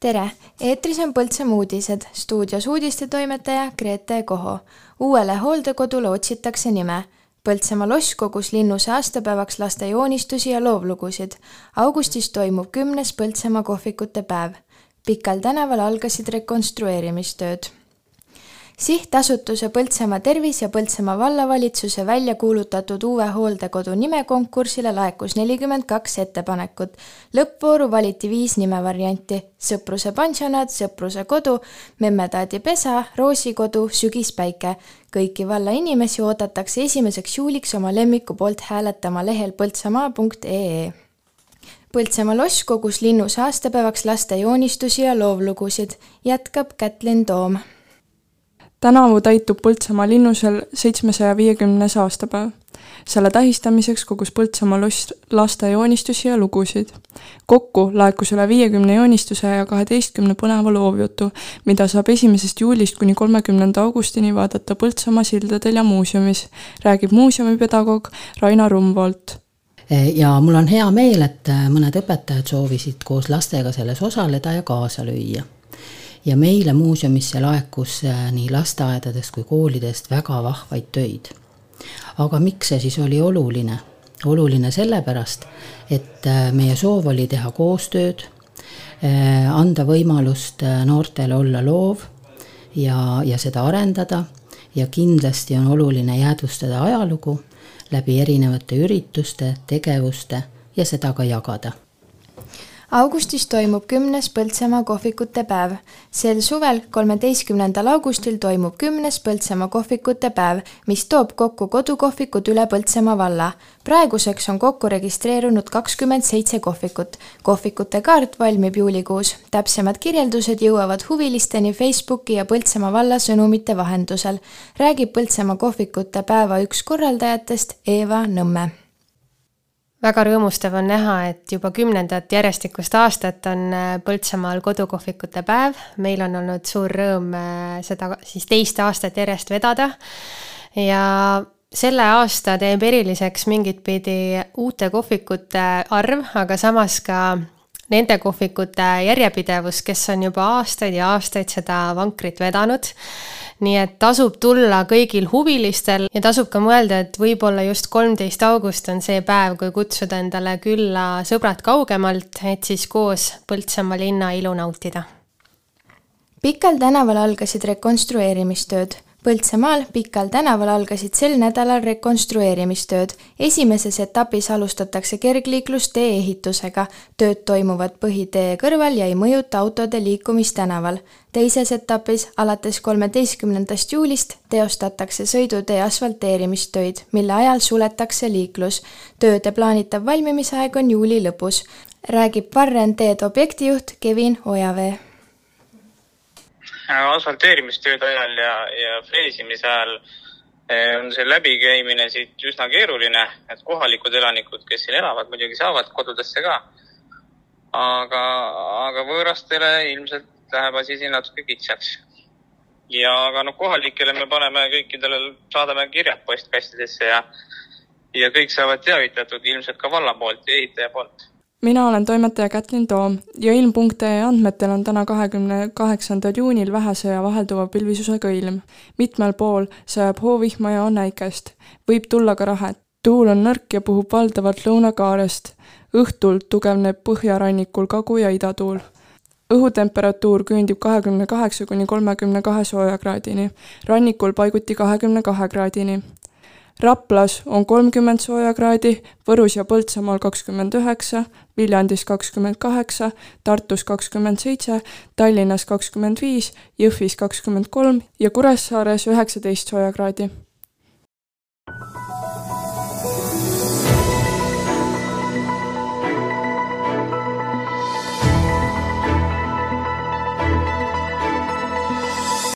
tere, eetris on Põltsamaa uudised, stuudios uudistetoimetaja Grete Koho. uuele hooldekodule otsitakse nime. Põltsamaa loss kogus linnuse aastapäevaks laste joonistusi ja loovlugusid. augustis toimub kümnes Põltsamaa kohvikute päev. Pikal tänaval algasid rekonstrueerimistööd sihtasutuse Põltsamaa Tervis ja Põltsamaa vallavalitsuse välja kuulutatud uue hooldekodu nimekonkursile laekus nelikümmend kaks ettepanekut. lõppvooru valiti viis nimevarianti Sõpruse pansionaat, Sõpruse kodu, Memmetaadi pesa, Roosikodu, Sügispäike. kõiki valla inimesi oodatakse esimeseks juuliks oma lemmiku poolt hääletama lehel põltsamaa.ee Põltsamaa loss kogus linnus aastapäevaks laste joonistusi ja loovlugusid, jätkab Kätlin Toom tänavu täitub Põltsamaa linnusel seitsmesaja viiekümnes aastapäev. selle tähistamiseks kogus Põltsamaa loss laste joonistusi ja lugusid. kokku laekus üle viiekümne joonistuse ja kaheteistkümne põneva loovjutu, mida saab esimesest juulist kuni kolmekümnenda augustini vaadata Põltsamaa sildadel ja muuseumis, räägib muuseumipedagoog Raina Rumvolt ja mul on hea meel, et mõned õpetajad soovisid koos lastega selles osaleda ja kaasa lüüa ja meile muuseumisse laekus äh, nii lasteaedadest kui koolidest väga vahvaid töid. aga miks see siis oli oluline? oluline sellepärast, et äh, meie soov oli teha koostööd, äh, anda võimalust noortele olla loov ja, ja seda arendada ja kindlasti on oluline jäädvustada ajalugu läbi erinevate ürituste, tegevuste ja seda ka jagada augustis toimub kümnes Põltsamaa kohvikute päev. sel suvel, kolmeteistkümnendal augustil toimub kümnes Põltsamaa kohvikute päev, mis toob kokku kodukohvikud üle Põltsamaa valla. praeguseks on kokku registreerunud kakskümmend seitse kohvikut. kohvikute kaart valmib juulikuus. täpsemad kirjeldused jõuavad huvilisteni Facebooki ja Põltsamaa valla sõnumite vahendusel, räägib Põltsamaa kohvikute päeva üks korraldajatest Eeva Nõmme väga rõõmustav on näha, et juba kümnendat järjestikust aastat on äh, Põltsamaal kodukohvikute päev. meil on olnud suur rõõm äh, seda siis teist aastat järjest vedada. ja selle aasta teeb eriliseks mingit pidi uute kohvikute arv, aga samas ka nende kohvikute järjepidevus, kes on juba aastaid ja aastaid seda vankrit vedanud nii et tasub tulla kõigil huvilistel ja tasub ka mõelda, et võib-olla just kolmteist august on see päev, kui kutsuda endale külla sõbrad kaugemalt, et siis koos Põltsamaa linna ilu nautida. Pikal tänaval algasid rekonstrueerimistööd Põltsamaal Pikal tänaval algasid sel nädalal rekonstrueerimistööd. esimeses etapis alustatakse kergliiklustee ehitusega. tööd toimuvad põhitee kõrval ja ei mõjuta autode liikumist tänaval. teises etapis, alates kolmeteistkümnendast juulist, teostatakse sõidutee asfalteerimistöid, mille ajal suletakse liiklus. tööde plaanitav valmimisaeg on juuli lõpus, räägib Varren teed objektijuht Kevin Ojavee asfalteerimistööde ajal ja, ja freesimise ajal eh, on see läbikäimine siit üsna keeruline, et kohalikud elanikud, kes siin elavad, muidugi saavad kodudesse ka. aga, aga võõrastele ilmselt läheb asi siin natuke kitsaks. ja, aga noh, kohalikele me paneme kõikidele, saadame kirjad postkastidesse ja, ja kõik saavad teavitatud ilmselt ka valla poolt ja ehitaja poolt mina olen toimetaja Kätlin Toom ja ilm.ee andmetel on täna, kahekümne kaheksandal juunil vähese ja vahelduva pilvisusega ilm. mitmel pool sajab hoovihma ja on äikest. võib tulla ka rahet. tuul on nõrk ja puhub valdavalt lõunakaarest. õhtul tugevneb põhjarannikul kagu- ja idatuul õhutemperatuur küündib kahekümne kaheksa kuni kolmekümne kahe soojakraadini, rannikul paiguti kahekümne kahe kraadini Raplas on kolmkümmend soojakraadi, Võrus ja Põltsamaal kakskümmend üheksa, Viljandis kakskümmend kaheksa, Tartus kakskümmend seitse, Tallinnas kakskümmend viis, Jõhvis kakskümmend kolm ja Kuressaares üheksateist soojakraadi